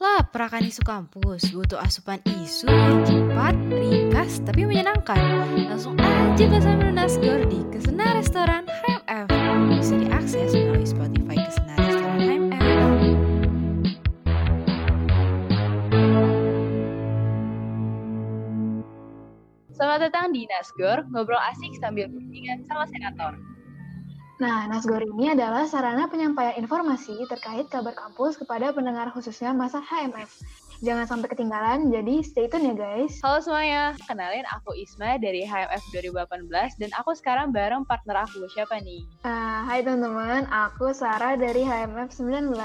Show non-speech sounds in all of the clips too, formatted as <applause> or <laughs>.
Lah, perakan isu kampus butuh asupan isu yang cepat, ringkas, tapi menyenangkan. Langsung aja bersama Nasgor di Kesena Restoran HMF. Bisa diakses melalui Spotify Kesena Restoran HMF. Selamat datang di Nasgor, ngobrol asik sambil bimbingan sama senator. Nah, Nasgor ini adalah sarana penyampaian informasi terkait kabar kampus kepada pendengar khususnya masa HMF. Jangan sampai ketinggalan, jadi stay tune ya guys. Halo semuanya, kenalin aku Isma dari HMF 2018 dan aku sekarang bareng partner aku. Siapa nih? Uh, hai teman-teman, aku Sarah dari HMF 19.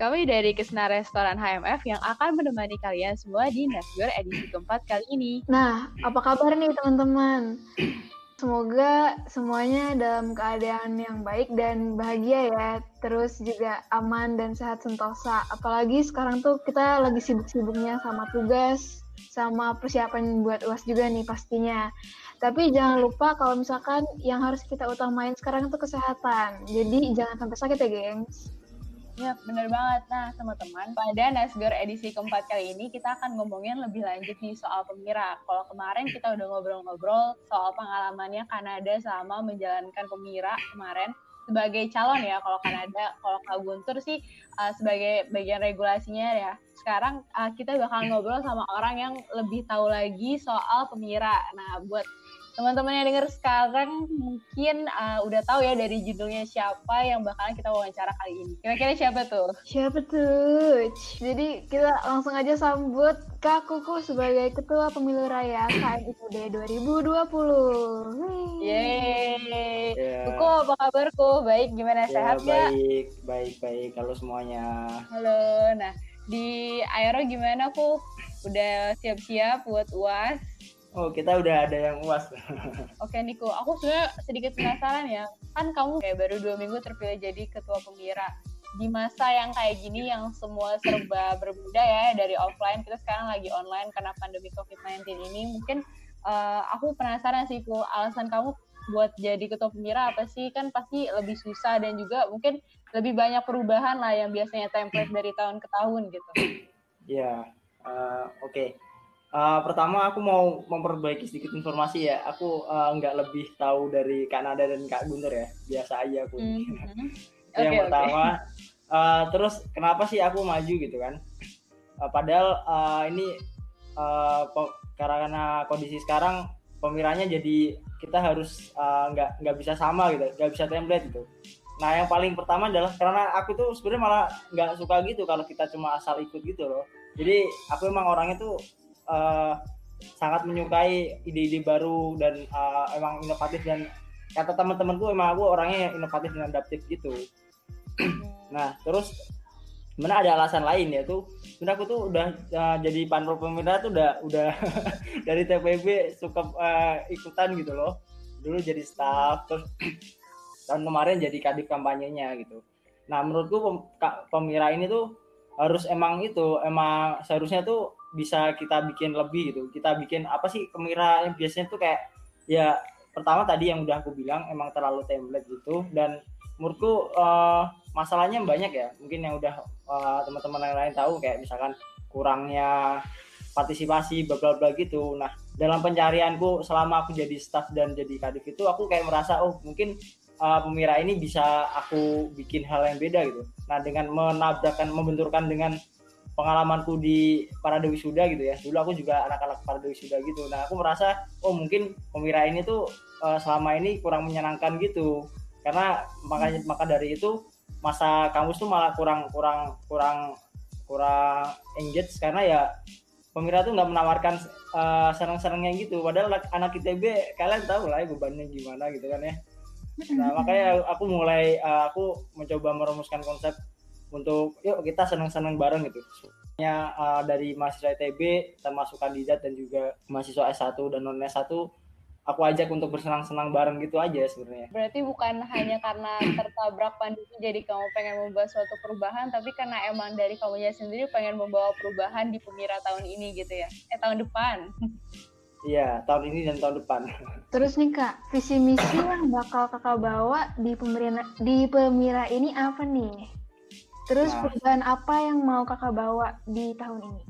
Kami dari Kesena Restoran HMF yang akan menemani kalian semua di Nasgor edisi keempat kali ini. Nah, apa kabar nih teman-teman? Semoga semuanya dalam keadaan yang baik dan bahagia ya. Terus juga aman dan sehat sentosa. Apalagi sekarang tuh kita lagi sibuk-sibuknya sama tugas, sama persiapan buat UAS juga nih pastinya. Tapi jangan lupa kalau misalkan yang harus kita utamain sekarang itu kesehatan. Jadi jangan sampai sakit ya, gengs. Ya, bener banget. Nah, teman-teman, pada Nasgor edisi keempat kali ini kita akan ngomongin lebih lanjut nih soal Pemira. Kalau kemarin kita udah ngobrol-ngobrol soal pengalamannya Kanada selama menjalankan Pemira kemarin sebagai calon ya kalau Kanada, kalau Kak Guntur sih uh, sebagai bagian regulasinya ya. Sekarang uh, kita bakal ngobrol sama orang yang lebih tahu lagi soal Pemira. Nah, buat teman-teman yang denger sekarang mungkin uh, udah tahu ya dari judulnya siapa yang bakalan kita wawancara kali ini. Kira-kira siapa tuh? Siapa tuh? Jadi kita langsung aja sambut Kak Kuku sebagai Ketua Pemilu Raya KMIPD 2020. Yeay. Yeah. Kuku apa kabar Kuku? Baik, gimana yeah, sehat ya? Baik, baik, baik. Halo semuanya. Halo. Nah, di Aero gimana Kuku? Udah siap-siap buat UAS? Oh, kita udah ada yang uas. <laughs> Oke, Niko. Aku sebenarnya sedikit penasaran ya. Kan kamu kayak baru dua minggu terpilih jadi ketua pemira. Di masa yang kayak gini, yang semua serba berbeda ya, dari offline, kita sekarang lagi online karena pandemi COVID-19 ini. Mungkin uh, aku penasaran sih, Bu, alasan kamu buat jadi ketua pemira apa sih? Kan pasti lebih susah dan juga mungkin lebih banyak perubahan lah yang biasanya template dari tahun ke tahun gitu. Iya, yeah, uh, oke. Okay Uh, pertama aku mau memperbaiki sedikit informasi ya. Aku uh, nggak lebih tahu dari Kak Nada dan Kak Guntur ya. Biasa aja aku. Mm -hmm. <laughs> yang okay, pertama. Okay. Uh, terus kenapa sih aku maju gitu kan? Uh, padahal uh, ini uh, karena kondisi sekarang pemiranya jadi kita harus nggak uh, nggak bisa sama gitu, nggak bisa template gitu. Nah yang paling pertama adalah karena aku tuh sebenarnya malah nggak suka gitu kalau kita cuma asal ikut gitu loh. Jadi aku emang orangnya tuh uh, sangat menyukai ide-ide baru dan uh, emang inovatif dan kata teman-temanku emang aku orangnya yang inovatif dan adaptif gitu. <clears throat> nah terus mana ada alasan lain ya tuh sebenarnya aku tuh udah uh, jadi panpel pemerintah tuh udah udah <laughs> dari TPB suka uh, ikutan gitu loh dulu jadi staff terus <clears throat> tahun kemarin jadi kadif kampanyenya gitu nah menurutku pem, pemira ini tuh harus emang itu emang seharusnya tuh bisa kita bikin lebih gitu. Kita bikin apa sih kemira yang biasanya tuh kayak ya pertama tadi yang udah aku bilang emang terlalu template gitu. Dan menurutku uh, masalahnya banyak ya. Mungkin yang udah uh, teman-teman yang lain tahu kayak misalkan kurangnya partisipasi bla bla bla gitu. Nah dalam pencarianku selama aku jadi staff dan jadi kadif itu aku kayak merasa oh mungkin uh, pemira ini bisa aku bikin hal yang beda gitu. Nah dengan menabrakkan membenturkan dengan pengalamanku di para dewi suda gitu ya. Dulu aku juga anak-anak para dewi suda gitu. Nah aku merasa oh mungkin pemira ini tuh uh, selama ini kurang menyenangkan gitu. Karena makanya maka dari itu masa kampus tuh malah kurang kurang kurang kurang engage karena ya pemira tuh nggak menawarkan uh, senang-senangnya gitu. Padahal anak ITB kalian tahu lah ya bebannya gimana gitu kan ya. Nah makanya aku mulai uh, aku mencoba merumuskan konsep untuk yuk kita senang-senang bareng gitu. Ya uh, dari mahasiswa ITB termasuk kandidat dan juga mahasiswa S1 dan non S1 aku ajak untuk bersenang-senang bareng gitu aja sebenarnya. Berarti bukan hanya karena tertabrak pandemi jadi kamu pengen membawa suatu perubahan, tapi karena emang dari kamunya sendiri pengen membawa perubahan di pemira tahun ini gitu ya? Eh tahun depan. Iya, tahun ini dan tahun depan. <laughs> Terus nih kak, visi misi yang bakal kakak bawa di pemira di pemira ini apa nih? Terus Nah. perubahan apa yang mau kakak bawa di tahun ini?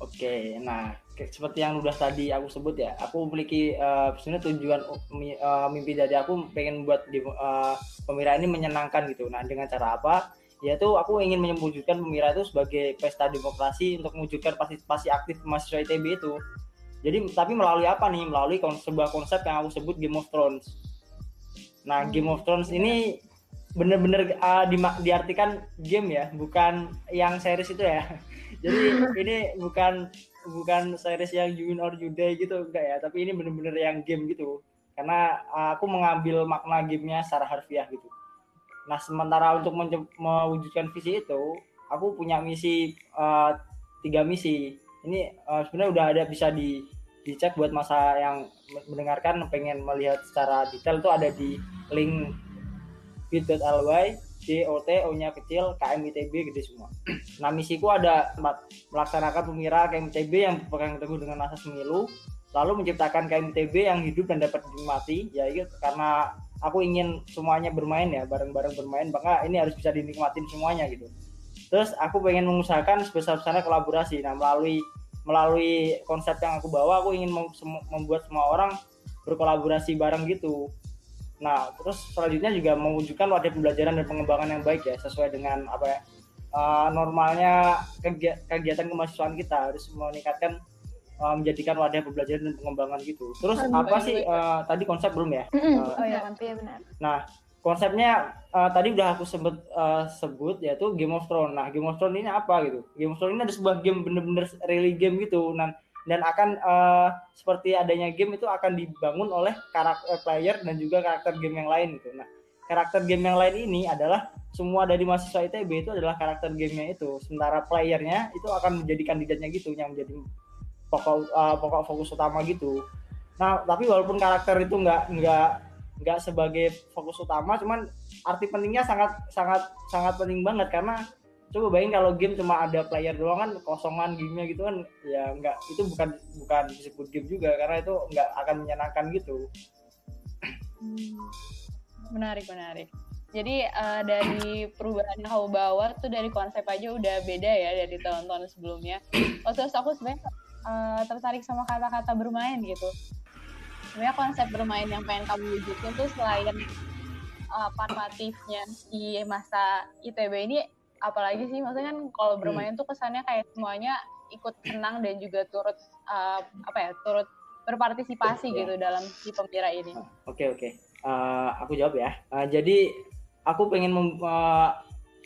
Oke, nah seperti yang udah tadi aku sebut ya, aku memiliki eh, sebenarnya tujuan uh, mi- mimpi dari aku pengen buat di, eh, Pemira ini menyenangkan gitu. Nah dengan cara apa? Yaitu aku ingin mewujudkan Pemira itu sebagai pesta demokrasi untuk mewujudkan partisipasi aktif mahasiswa ITB itu. Jadi tapi melalui apa nih? Melalui kon- sebuah konsep yang aku sebut Game of Thrones. Nah Hmm, Game of Thrones ini bener-bener eh, dima- diartikan game ya, bukan yang series itu ya. <laughs> Jadi ini bukan bukan series yang you win or you die gitu enggak ya, tapi ini bener-bener yang game gitu. Karena uh, aku mengambil makna gamenya secara harfiah gitu. Nah, sementara untuk mewujudkan visi itu, aku punya misi uh, tiga misi. Ini uh, sebenarnya udah ada bisa di dicek buat masa yang mendengarkan pengen melihat secara detail itu ada di link bit.ly DOT O-nya kecil KM ITB gede semua. <clears throat> Nah misiku ada empat melaksanakan pemira KM yang berpegang teguh dengan asas pemilu, lalu menciptakan KM ITB yang hidup dan dapat dinikmati. Ya itu karena aku ingin semuanya bermain ya bareng-bareng bermain, maka ini harus bisa dinikmatin semuanya gitu. Terus aku pengen mengusahakan sebesar-besarnya kolaborasi. Nah melalui melalui konsep yang aku bawa, aku ingin membuat semua orang berkolaborasi bareng gitu. Nah, terus selanjutnya juga mewujudkan wadah pembelajaran dan pengembangan yang baik ya, sesuai dengan apa ya uh, normalnya kegia- kegiatan kemahasiswaan kita harus meningkatkan uh, menjadikan wadah pembelajaran dan pengembangan gitu. Terus Aduh, apa aduh, sih uh, tadi konsep belum ya? Mm-mm, Uh, Oh iya. benar, benar. Nah, konsepnya uh, tadi udah aku sebut uh, sebut yaitu Game of Thrones. Nah, Game of Thrones ini apa gitu? Game of Thrones ini ada sebuah game bener-bener really game gitu. Nah, dan akan uh, seperti adanya game itu akan dibangun oleh karakter player dan juga karakter game yang lain gitu. Nah, karakter game yang lain ini adalah semua dari mahasiswa ITB itu adalah karakter gamenya itu. Sementara playernya itu akan menjadi kandidatnya gitu yang menjadi pokok uh, pokok fokus utama gitu. Nah, tapi walaupun karakter itu nggak nggak nggak sebagai fokus utama, cuman arti pentingnya sangat sangat sangat penting banget karena coba bayangin kalau game cuma ada player doang kan kosongan gamenya gitu kan ya nggak itu bukan bukan disebut game juga karena itu nggak akan menyenangkan gitu. Menarik, menarik. Jadi eh, dari perubahan kamu bawa tuh dari konsep aja udah beda ya dari tahun-tahun sebelumnya. Oh, terus aku sebenarnya eh, tertarik sama kata-kata bermain gitu. Sebenarnya konsep bermain yang pengen kamu wujudin tuh selain eh, formatifnya di masa ITB ini apalagi sih maksudnya kan kalau bermain tuh kesannya kayak semuanya ikut senang dan juga turut eh, apa ya turut berpartisipasi Iya. gitu dalam si pemira ini. Oke oke, Eh, aku jawab ya. Eh, jadi aku pengen mem- eh,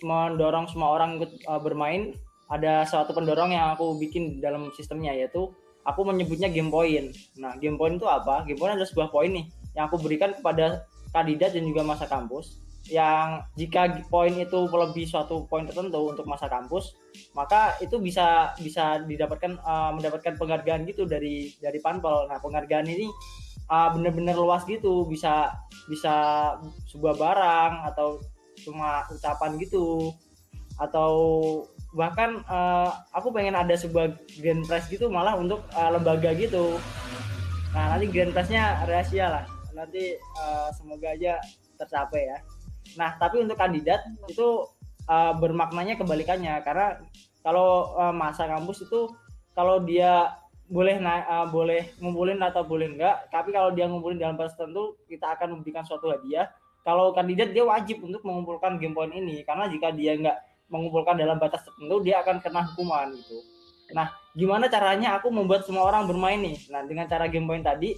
mendorong semua orang ikut eh, bermain. Ada suatu pendorong yang aku bikin dalam sistemnya yaitu aku menyebutnya game point. Nah game point itu apa? Game point adalah sebuah poin nih yang aku berikan kepada kandidat dan juga masa kampus. Yang jika poin itu melebihi suatu poin tertentu untuk masa kampus, maka itu bisa bisa didapatkan eh, mendapatkan penghargaan gitu dari dari panpel. Nah penghargaan ini uh, bener-bener luas gitu. Bisa bisa sebuah barang atau cuma ucapan gitu. Atau bahkan uh, aku pengen ada sebuah grand prize gitu malah untuk uh, lembaga gitu. Nah nanti grand prize-nya rahasia lah. Nanti uh, semoga aja tercapai ya nah tapi untuk kandidat itu uh, bermaknanya kebalikannya. Karena kalau uh, masa kampus itu kalau dia boleh naik uh, boleh ngumpulin atau boleh enggak tapi kalau dia ngumpulin dalam batas tertentu kita akan memberikan suatu hadiah. Kalau kandidat dia wajib untuk mengumpulkan game point ini. Karena jika dia enggak mengumpulkan dalam batas tertentu dia akan kena hukuman gitu. Nah gimana caranya aku membuat semua orang bermain nih? Nah dengan cara game point tadi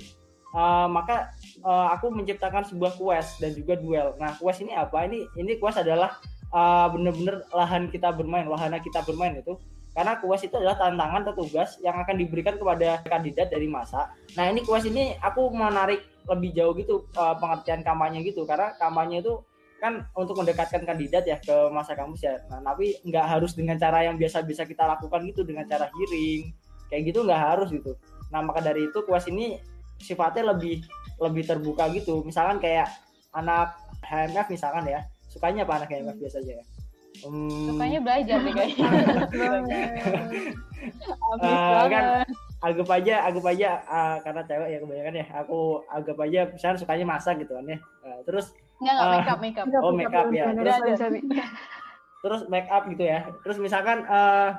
uh, maka uh, aku menciptakan sebuah quest dan juga duel nah quest ini apa ini ini quest adalah uh, bener-bener lahan kita bermain wahana kita bermain itu karena kuas itu adalah tantangan atau tugas yang akan diberikan kepada kandidat dari masa. Nah ini kuas ini aku menarik lebih jauh gitu uh, pengertian kampanye gitu karena kampanye itu kan untuk mendekatkan kandidat ya ke masa kampus ya. Nah tapi nggak harus dengan cara yang biasa-biasa kita lakukan gitu dengan cara hearing kayak gitu nggak harus gitu. Nah maka dari itu kuas ini sifatnya lebih lebih terbuka gitu. Misalkan kayak anak HMF misalkan ya sukanya apa anak HMF biasanya ya? Hmm, Sukanya belajar nih kayaknya. <laughs> Banget. kan anggap aja anggap aja uh, karena cewek ya kebanyakan ya aku anggap aja misalnya sukanya masak gitu kan ya Uh, terus Enggak, enggak Ah. make up, make up. Oh, make up ya. Benar, Terus- bisa, bisa. <laughs> terus make up gitu ya terus misalkan uh,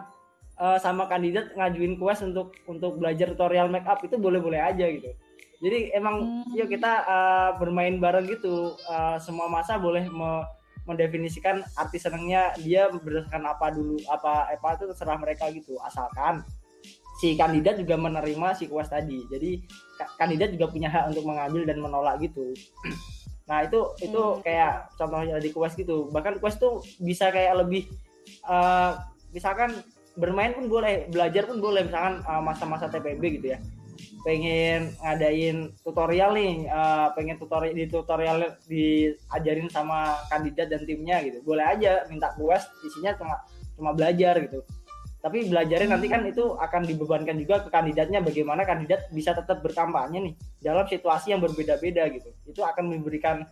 uh, sama kandidat ngajuin quest untuk untuk belajar tutorial make up itu boleh-boleh aja gitu jadi emang hmm. yuk kita uh, bermain bareng gitu. Uh, semua masa boleh me mendefinisikan arti senengnya dia berdasarkan apa dulu apa apa itu terserah mereka gitu. Asalkan si kandidat juga menerima si quest tadi. Jadi kandidat juga punya hak untuk mengambil dan menolak gitu. <clears throat> Nah itu itu hmm. kayak contohnya di quest gitu. Bahkan quest tuh bisa kayak lebih uh, misalkan bermain pun boleh belajar pun boleh. Misalkan masa-masa uh, TPB gitu ya pengen ngadain tutorial nih uh, pengen tutorial di tutorial diajarin sama kandidat dan timnya gitu. Boleh aja minta quest isinya cuma cuma belajar gitu. Tapi belajarnya nanti kan itu akan dibebankan juga ke kandidatnya bagaimana kandidat bisa tetap berkampanye nih dalam situasi yang berbeda-beda gitu. Itu akan memberikan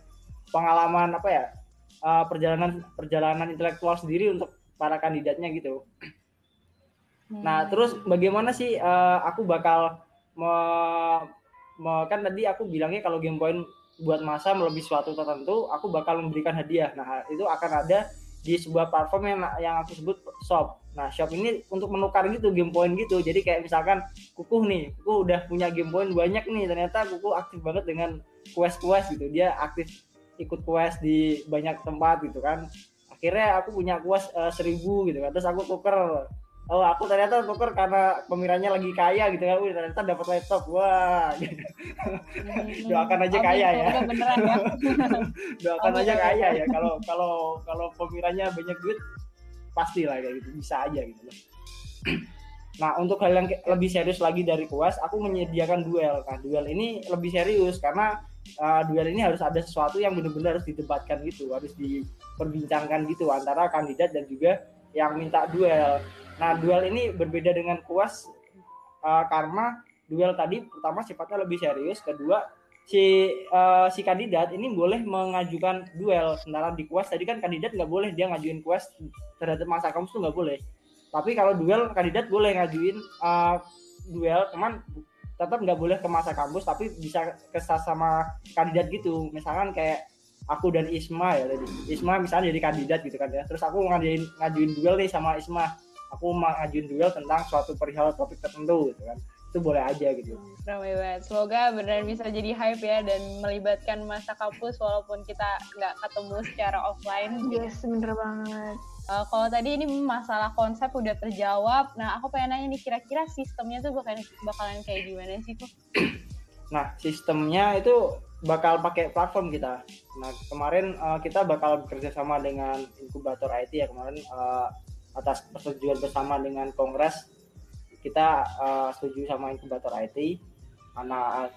pengalaman apa ya uh, perjalanan perjalanan intelektual sendiri untuk para kandidatnya gitu. Nah terus bagaimana sih uh, aku bakal me, me, kan tadi aku bilangnya kalau game point buat masa melebihi suatu tertentu aku bakal memberikan hadiah. Nah itu akan ada di sebuah platform yang yang aku sebut shop. Nah shop ini untuk menukar gitu game point gitu. Jadi kayak misalkan kukuh nih kukuh udah punya game point banyak nih ternyata kukuh aktif banget dengan quest quest gitu. Dia aktif ikut quest di banyak tempat gitu kan. Akhirnya aku punya quest uh, seribu gitu kan. Terus aku tuker oh aku ternyata tuker karena pemiranya lagi kaya gitu kan, ternyata dapat laptop, wah. Gitu. Doakan aja kaya ya. Beneran ya. <laughs> Doakan aja kaya ya. Kalau kalau kalau pemiranya banyak duit, pasti lah kayak gitu, bisa aja gitu loh. <clears throat> Nah, untuk hal yang lebih serius lagi dari kuas, aku menyediakan duel. Nah, duel ini lebih serius karena uh, duel ini harus ada sesuatu yang benar-benar harus didebatkan gitu, harus diperbincangkan gitu antara kandidat dan juga yang minta duel. Nah, duel ini berbeda dengan kuas uh, karena duel tadi pertama sifatnya lebih serius, kedua si uh, si kandidat ini boleh mengajukan duel. Sementara di kuas tadi kan kandidat nggak boleh dia ngajuin kuas terhadap masa kampus itu nggak boleh. Tapi kalau duel kandidat boleh ngajuin uh, duel, teman tetap nggak boleh ke masa kampus tapi bisa ke sama kandidat gitu misalkan kayak aku dan Isma ya tadi Isma misalnya jadi kandidat gitu kan ya terus aku ngajuin ngajuin duel nih sama Isma aku mau ngajuin duel tentang suatu perihal topik tertentu gitu kan itu boleh aja gitu. Ramai banget. Semoga benar bisa jadi hype ya dan melibatkan masa kampus walaupun kita nggak ketemu secara offline. Yes, bener banget. Uh, kalau tadi ini masalah konsep udah terjawab, nah aku pengen nanya nih kira-kira sistemnya tuh bakalan bakalan kayak gimana sih tuh? <clears throat> Nah sistemnya itu bakal pakai platform kita. Nah kemarin uh, kita bakal bekerja sama dengan inkubator IT ya kemarin uh, atas persetujuan bersama dengan Kongres kita uh, setuju sama inkubator IT karena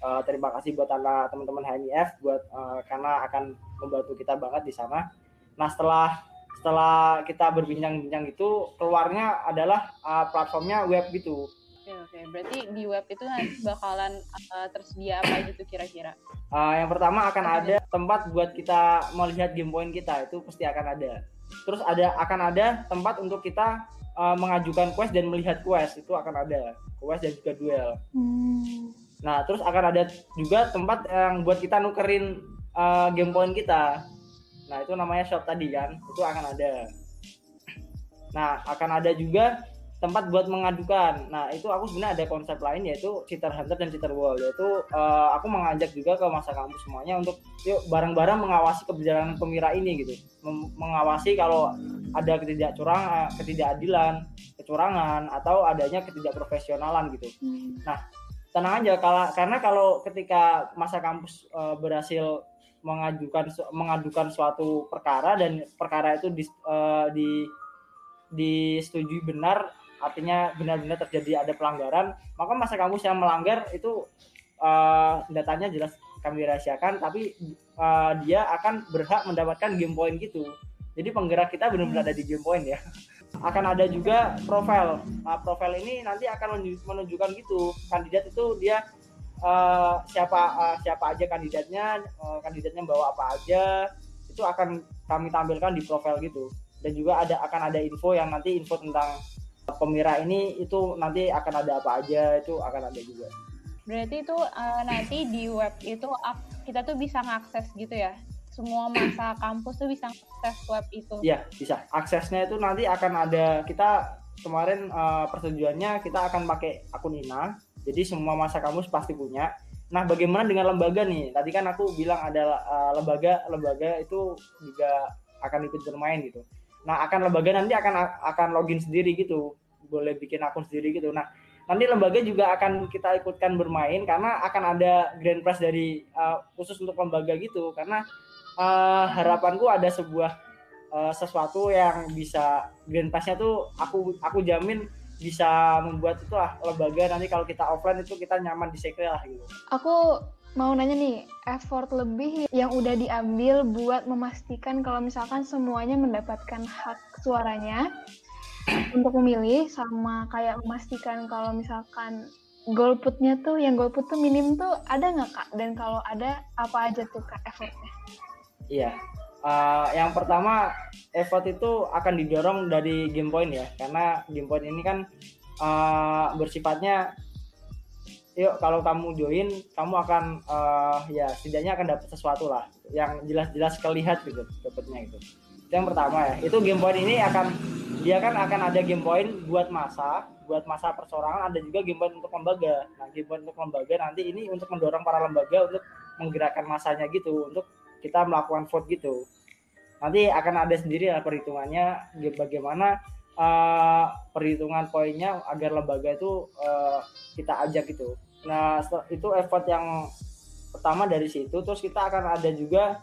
uh, terima kasih buat anak teman-teman HMIF buat uh, karena akan membantu kita banget di sana. Nah setelah setelah kita berbincang-bincang itu keluarnya adalah uh, platformnya web gitu. Oke oke, berarti di web itu nanti bakalan uh, tersedia apa gitu kira-kira? Uh, yang pertama akan ada tempat buat kita melihat game point kita itu pasti akan ada terus ada akan ada tempat untuk kita uh, mengajukan quest dan melihat quest. Itu akan ada. Quest dan juga duel. Hmm. nah terus akan ada juga tempat yang buat kita nukerin uh, game point kita. Nah itu namanya shop tadi kan. Itu akan ada. Nah akan ada juga tempat buat mengadukan. Nah, itu aku sebenarnya ada konsep lain yaitu cheater hunter dan cheater wall yaitu uh, aku mengajak juga ke masa kampus semuanya untuk yuk bareng-bareng mengawasi keberjalanan pemira ini gitu. Mem mengawasi kalau ada ketidakcurang ketidakadilan, kecurangan atau adanya ketidakprofesionalan gitu. Hmm. Nah, tenang aja kalau karena kalau ketika masa kampus uh, berhasil mengajukan mengadukan suatu perkara dan perkara itu di, uh, di disetujui benar artinya benar-benar terjadi ada pelanggaran, maka masa kampus yang melanggar itu uh, datanya jelas kami rahasiakan, tapi uh, dia akan berhak mendapatkan game point gitu. Jadi penggerak kita benar-benar ada di game point ya. <laughs> Akan ada juga profil. Nah, profil ini nanti akan menunjukkan gitu kandidat itu dia uh, siapa uh, siapa aja kandidatnya, uh, kandidatnya bawa apa aja, itu akan kami tampilkan di profil gitu. Dan juga ada akan ada info yang nanti info tentang pemira ini itu nanti akan ada apa aja itu akan ada juga. Berarti itu uh, nanti di web itu kita tuh bisa ngakses gitu ya semua masa <clears throat> kampus tuh bisa akses web itu? Iya, bisa. Aksesnya itu nanti akan ada kita kemarin uh, persetujuannya kita akan pakai akun INA. Jadi semua masa kampus pasti punya. Nah, bagaimana dengan lembaga nih? Tadi kan aku bilang ada uh, lembaga, lembaga itu juga akan ikut bermain gitu. Nah, akan lembaga nanti akan akan login sendiri gitu. Boleh bikin akun sendiri gitu. Nah, nanti lembaga juga akan kita ikutkan bermain karena akan ada grand prize dari uh, khusus untuk lembaga gitu karena uh, harapanku ada sebuah uh, sesuatu yang bisa grand prize-nya tuh aku aku jamin bisa membuat itu lah lembaga nanti kalau kita offline itu kita nyaman di sekre lah gitu. Aku mau nanya nih, effort lebih yang udah diambil buat memastikan kalau misalkan semuanya mendapatkan hak suaranya untuk memilih sama kayak memastikan kalau misalkan golputnya tuh yang golput tuh minim tuh ada nggak kak? Dan kalau ada apa aja tuh kak effortnya iya. Uh, yang pertama effort itu akan didorong dari game point ya. Karena game point ini kan uh, bersifatnya yuk kalau kamu join kamu akan uh, ya setidaknya akan dapat sesuatu lah. Yang jelas-jelas kelihat gitu dapatnya itu itu yang pertama ya. Itu game point ini akan dia kan akan ada game point buat masa buat masa persorangan ada juga game point untuk lembaga. Nah game point untuk lembaga nanti ini untuk mendorong para lembaga untuk menggerakkan masanya gitu untuk kita melakukan vote gitu. Nanti akan ada sendiri lah perhitungannya bagaimana uh, perhitungan poinnya agar lembaga itu uh, kita ajak gitu. Nah itu effort yang pertama dari situ terus kita akan ada juga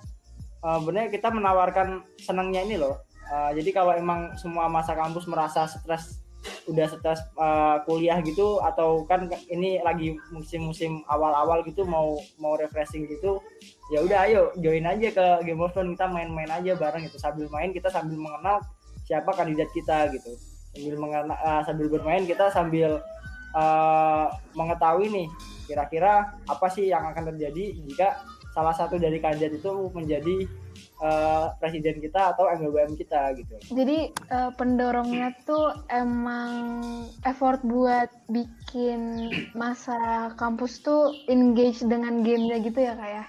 uh, benar kita menawarkan senangnya ini loh. Uh, jadi kalau emang semua masa kampus merasa stres udah stres uh, kuliah gitu atau kan ini lagi musim-musim awal-awal gitu mau mau refreshing gitu ya udah ayo join aja ke Game of Thrones kita main-main aja bareng gitu. Sambil main kita sambil mengenal siapa kandidat kita gitu. Sambil mengenal uh, sambil bermain kita sambil uh, mengetahui nih kira-kira apa sih yang akan terjadi jika salah satu dari kandidat itu menjadi uh, presiden kita atau MWM kita gitu. Jadi uh, pendorongnya tuh emang effort buat bikin masa kampus tuh engage dengan gamenya gitu ya kayak? Ya?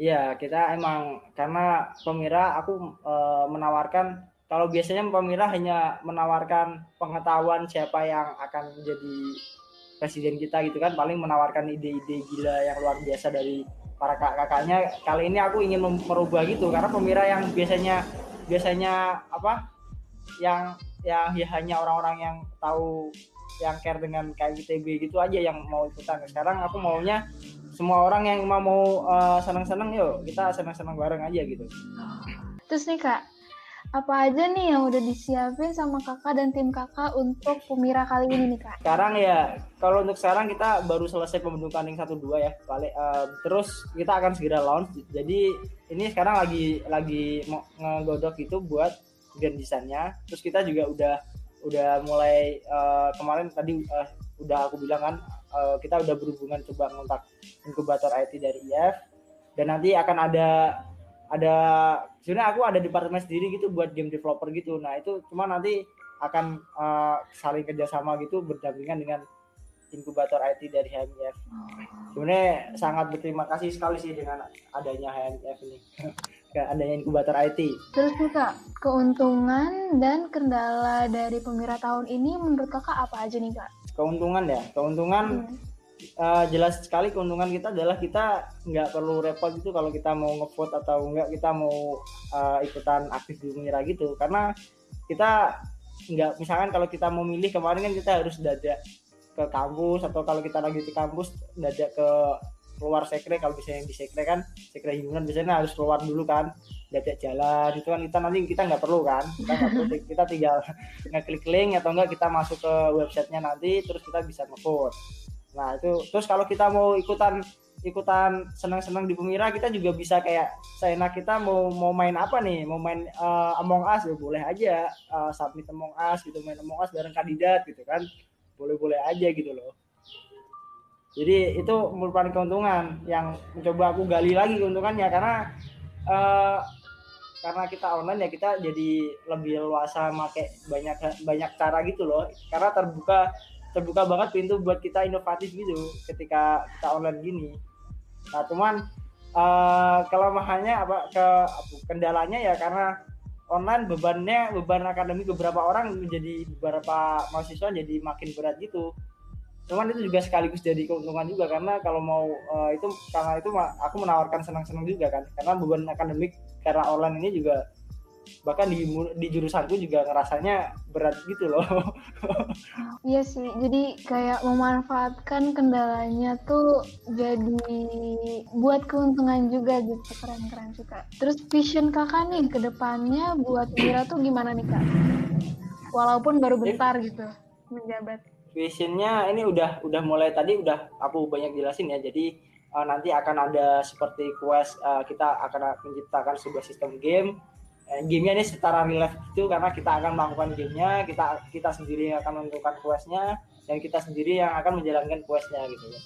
Iya, kita emang karena pemira aku uh, menawarkan kalau biasanya pemira hanya menawarkan pengetahuan siapa yang akan menjadi presiden kita gitu kan paling menawarkan ide-ide gila yang luar biasa dari para kakak-kakaknya kali ini aku ingin merubah gitu. Karena pemirsa yang biasanya biasanya apa? Yang yang ya hanya orang-orang yang tahu yang care dengan KITB gitu aja yang mau ikutan. Sekarang aku maunya semua orang yang mau uh, senang-senang yuk kita senang-senang bareng aja gitu. Terus nih kak apa aja nih yang udah disiapin sama kakak dan tim kakak untuk Pemira kali ini nih kak? Sekarang ya, kalau untuk sekarang kita baru selesai pembentukan yang satu dua ya, balik uh, terus kita akan segera launch. Jadi ini sekarang lagi lagi ngegodok itu buat grand desainnya. Terus kita juga udah udah mulai uh, kemarin tadi uh, udah aku bilang kan uh, kita udah berhubungan coba ngontak inkubator IT dari IF dan nanti akan ada ada sebenarnya aku ada departemen sendiri gitu buat game developer gitu nah itu cuma nanti akan uh, saling kerjasama gitu berdampingan dengan inkubator IT dari HMIF. Sebenarnya sangat berterima kasih sekali sih dengan adanya HMIF ini, <laughs> adanya inkubator IT. Terus nih kak, keuntungan dan kendala dari pemirsa tahun ini menurut kakak apa aja nih kak? Keuntungan ya, keuntungan hmm uh, jelas sekali keuntungan kita adalah kita nggak perlu repot gitu kalau kita mau ngevote atau nggak kita mau uh, ikutan aktif di Mira gitu. Karena kita nggak misalkan kalau kita mau milih kemarin kan kita harus dadak ke kampus atau kalau kita lagi di kampus dadak ke keluar sekre. Kalau misalnya di sekre kan sekre himpunan biasanya harus keluar dulu kan dadak jalan. Itu kan kita nanti kita nggak perlu kan. Kita nggak perlu <laughs> kita tinggal <laughs> ngeklik link atau enggak kita masuk ke websitenya nanti terus kita bisa ngevote Nah itu terus kalau kita mau ikutan ikutan senang-senang di Pemira kita juga bisa kayak seenak kita mau mau main apa nih? Mau main uh, Among Us ya boleh aja uh, submit Among Us gitu main Among Us bareng kandidat gitu kan. Boleh-boleh aja gitu loh. Jadi itu merupakan keuntungan yang mencoba aku gali lagi keuntungannya karena uh, karena kita online ya kita jadi lebih luasa make banyak banyak cara gitu loh. Karena terbuka terbuka banget pintu buat kita inovatif gitu ketika kita online gini. Nah cuman uh, kelemahannya apa ke kendalanya ya karena online bebannya beban akademik beberapa orang menjadi beberapa mahasiswa jadi makin berat gitu. Cuman itu juga sekaligus jadi keuntungan juga karena kalau mau uh, itu karena itu aku menawarkan senang-senang juga kan. Karena beban akademik karena online ini juga bahkan di di jurusanku juga ngerasanya berat gitu loh. <laughs> iya sih, jadi kayak memanfaatkan kendalanya tuh jadi buat keuntungan juga gitu, keren-keren juga. Terus vision kakak nih ke depannya buat Mira tuh gimana nih kak? Walaupun baru bentar gitu menjabat. Visionnya ini udah udah mulai tadi udah aku banyak jelasin ya, jadi uh, nanti akan ada seperti quest uh, kita akan menciptakan sebuah sistem game gamenya ini secara real life itu karena kita akan melakukan gamenya kita kita sendiri yang akan menentukan questnya dan kita sendiri yang akan menjalankan questnya gitu ya.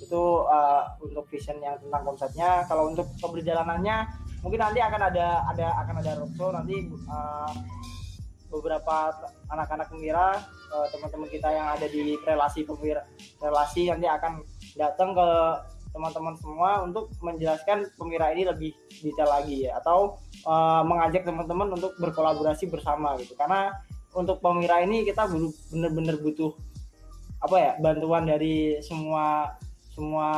Itu uh, untuk vision yang tentang konsepnya. Kalau untuk keberjalanannya mungkin nanti akan ada ada akan ada roadshow. Nanti uh, beberapa anak-anak pemira uh, teman-teman kita yang ada di relasi pemira relasi nanti akan datang ke teman-teman semua untuk menjelaskan pemira ini lebih detail lagi ya. Atau uh, mengajak teman-teman untuk berkolaborasi bersama gitu. Karena untuk pemira ini kita benar-benar butuh apa ya bantuan dari semua semua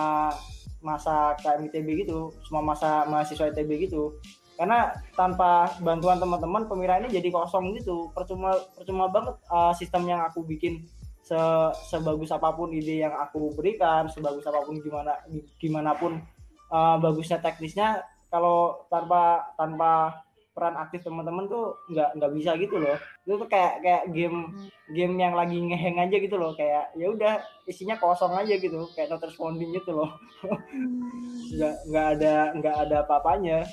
masa KMITB gitu semua masa mahasiswa ITB gitu. Karena tanpa bantuan teman-teman pemira ini jadi kosong gitu. Percuma percuma banget uh, sistem yang aku bikin se sebagus apa pun ide yang aku berikan sebagus apa pun gimana gimana pun uh, bagusnya teknisnya kalau tanpa tanpa peran aktif teman-teman tuh nggak nggak bisa gitu loh. Itu tuh kayak kayak game game yang lagi ngeheng aja gitu loh. Kayak ya udah isinya kosong aja gitu kayak not responding gitu loh. <laughs> Nggak nggak ada nggak ada apa-apanya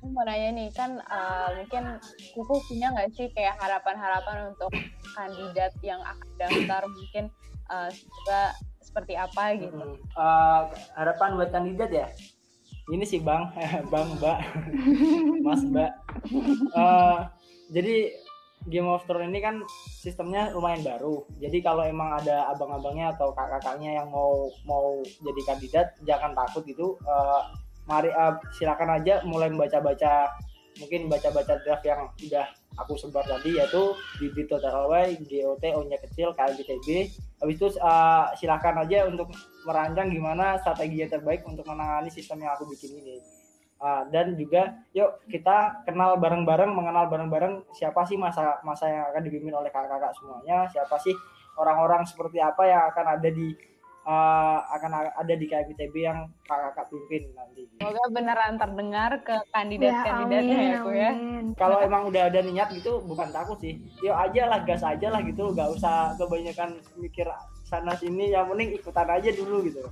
mau nanya nih kan uh, mungkin kuku punya nggak sih kayak harapan-harapan untuk kandidat yang akan daftar? Mungkin uh, seperti apa gitu? Uh, harapan buat kandidat ya? Ini sih bang. <laughs> Bang mbak. <laughs> Mas mbak. Uh, jadi Game of Thrones ini kan sistemnya lumayan baru. Jadi kalau emang ada abang-abangnya atau kakak-kakaknya yang mau mau jadi kandidat, jangan takut gitu. Uh, mari uh, silakan aja mulai membaca-baca mungkin baca-baca draft yang udah aku sebar tadi yaitu di GOT, O-nya kecil, KLBTB. Habis itu uh, silakan aja untuk merancang gimana strategi yang terbaik untuk menangani sistem yang aku bikin ini. Uh, dan juga yuk kita kenal bareng-bareng, mengenal bareng-bareng siapa sih masa masa yang akan dipimpin oleh kakak-kakak semuanya, siapa sih orang-orang seperti apa yang akan ada di uh, akan ada di KMITB yang kakak-kakak pimpin nanti. Semoga beneran terdengar ke kandidat-kandidatnya ya, ya, ya. Kalau emang udah ada niat gitu, bukan takut sih. Yuk aja lah, gas aja lah gitu, gak usah kebanyakan mikir sana sini yang penting ikutan aja dulu gitu.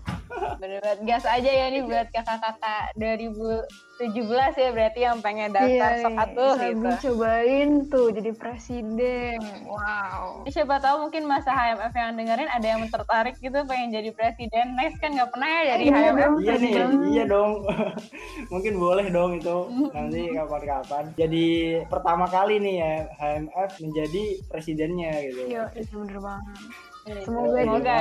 Bener banget gas aja ya nih buat kakak-kakak 2017 ya berarti yang pengen daftar iya, sok tuh gitu. cobain tuh jadi presiden. Wow. Siapa tahu mungkin masa HMF yang dengerin ada yang tertarik gitu pengen jadi presiden. Next kan nggak pernah ya jadi iya, HMF iya nih iya dong. <laughs> Mungkin boleh dong itu nanti <laughs> kapan-kapan. Jadi pertama kali nih ya HMF menjadi presidennya gitu. Iya itu bener banget Semoga Semoga.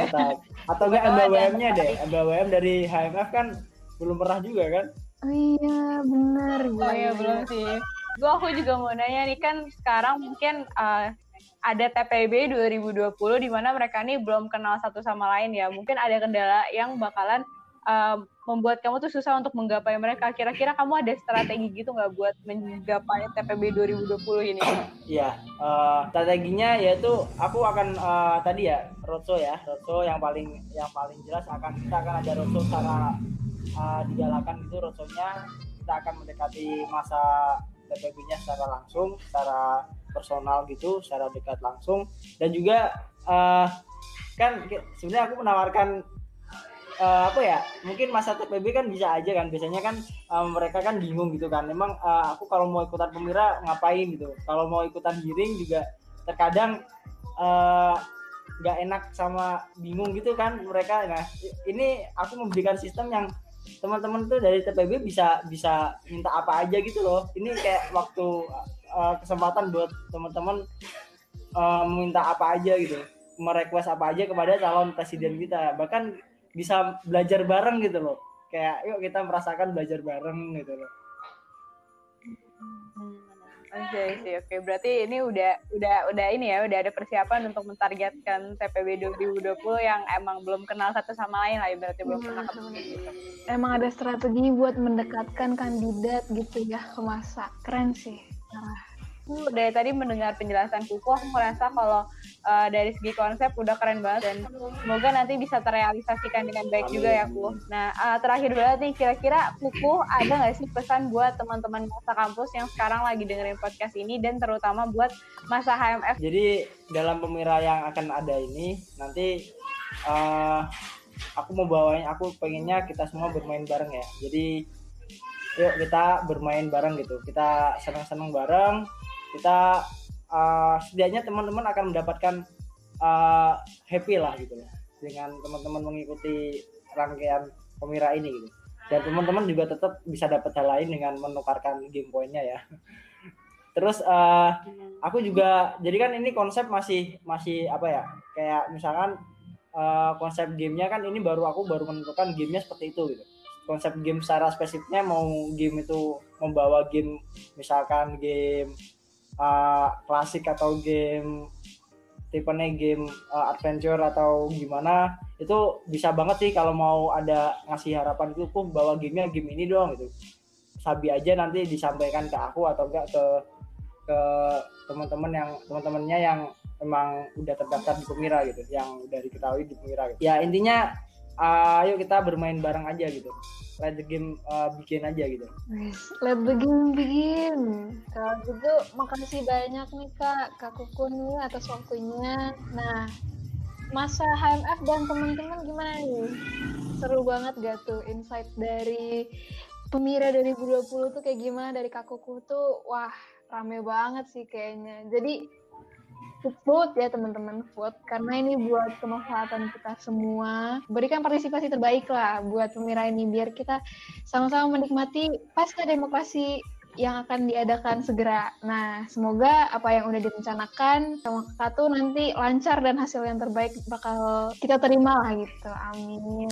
Atau enggak MBWM-nya deh. MBWM dari HMF kan belum pernah juga kan? Oh iya, benar. Oh iya, belum sih. Gue aku juga mau nanya nih kan sekarang mungkin uh, ada TPB 2020 di mana mereka nih belum kenal satu sama lain ya. Mungkin ada kendala yang bakalan uh, membuat kamu tuh susah untuk menggapai mereka. Kira-kira kamu ada strategi gitu nggak buat menggapai TPB 2020 ini? Iya, uh, strateginya yaitu aku akan uh, tadi ya roadshow ya, roadshow yang paling yang paling jelas akan kita akan ada roadshow secara uh, digalakan itu roadshownya kita akan mendekati masa TPB-nya secara langsung, secara personal gitu, secara dekat langsung dan juga uh, kan sebenarnya aku menawarkan uh, apa ya mungkin masa TPB kan bisa aja kan biasanya kan uh, mereka kan bingung gitu kan. Memang uh, aku kalau mau ikutan pemira ngapain gitu. Kalau mau ikutan giring juga terkadang nggak uh, enak sama bingung gitu kan mereka. Nah ini aku memberikan sistem yang teman-teman tuh dari TPB bisa bisa minta apa aja gitu loh. Ini kayak waktu uh, kesempatan buat teman-teman uh, meminta apa aja gitu. Merequest apa aja kepada calon presiden kita. Bahkan bisa belajar bareng gitu loh kayak yuk kita merasakan belajar bareng gitu loh Oke sih, oke. Berarti ini udah udah udah ini ya, udah ada persiapan untuk mentargetkan TPB 2020 yang emang belum kenal satu sama lain lah, berarti belum pernah Iya, ketemu gitu. Emang ada strategi buat mendekatkan kandidat gitu ya ke masa. Keren sih. Nah, Aku dari tadi mendengar penjelasan Kuku, aku merasa kalau uh, dari segi konsep udah keren banget dan semoga nanti bisa terrealisasikan dengan baik juga ya Kuku. Nah, uh, terakhir banget nih, kira-kira Kuku ada nggak sih pesan buat teman-teman masa kampus yang sekarang lagi dengerin podcast ini dan terutama buat masa HMF? jadi dalam pemira yang akan ada ini nanti eh, aku mau bawain aku pengennya kita semua bermain bareng ya jadi yuk kita bermain bareng gitu kita senang-senang bareng kita eh, setidaknya teman-teman akan mendapatkan eh, happy lah gitu ya dengan teman-teman mengikuti rangkaian pemira ini gitu. Dan teman-teman juga tetap bisa dapat hal lain dengan menukarkan game poinnya ya. <laughs> Terus eh, aku juga jadi kan ini konsep masih masih apa ya kayak misalkan eh, konsep gamenya kan ini baru aku baru menentukan gamenya seperti itu gitu. Konsep game secara spesifiknya mau game itu membawa game misalkan game eh, klasik atau game tipenya game eh, adventure atau gimana itu bisa banget sih kalau mau ada ngasih harapan itu aku bawa gamenya game ini doang gitu sabi aja nanti disampaikan ke aku atau enggak ke ke teman-teman yang teman-temannya yang memang udah terdaftar di Pemira gitu, yang udah diketahui di Pemira gitu. Ya intinya uh, ayo kita bermain bareng aja gitu. Let the game uh, bikin aja gitu. Let the game begin. Kalau gitu, makasih banyak nih Kak, Kak Kuku nih atas waktunya. Nah, masa HMF dan teman-teman gimana nih? Seru banget gak tuh insight dari Pemira 2020 tuh kayak gimana dari Kak Kuku tuh? Wah, rame banget sih kayaknya. Jadi, vote ya teman-teman, vote. Karena ini buat kemaslahatan kita semua. Berikan partisipasi terbaik lah buat Pemira ini, biar kita sama-sama menikmati pesta demokrasi yang akan diadakan segera. Nah, semoga apa yang udah direncanakan sama kakak nanti lancar dan hasil yang terbaik bakal kita terima lah gitu. Amin.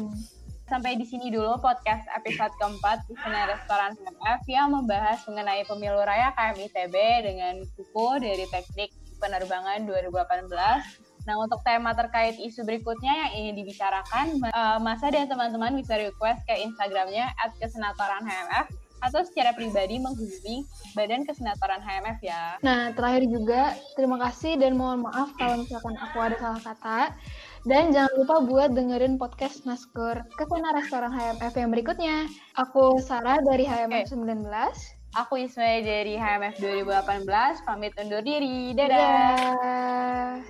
Sampai di sini dulu podcast episode keempat di Senar Restoran HMF yang membahas mengenai pemilu raya KMITB dengan Kuku dari Teknik Penerbangan 2018. Nah, untuk tema terkait isu berikutnya yang ingin dibicarakan, uh, Masa dan teman-teman bisa request ke Instagramnya at kesenatoran HMF atau secara pribadi menghubungi Badan Kesenatoran HMF ya. Nah, terakhir juga terima kasih dan mohon maaf kalau misalkan aku ada salah kata. Dan jangan lupa buat dengerin podcast Naskor Ke sana Restoran HMF yang berikutnya. Aku Sarah dari HMF 19. Aku Ismail dari HMF 2018, pamit undur diri. Dadah! Dadah.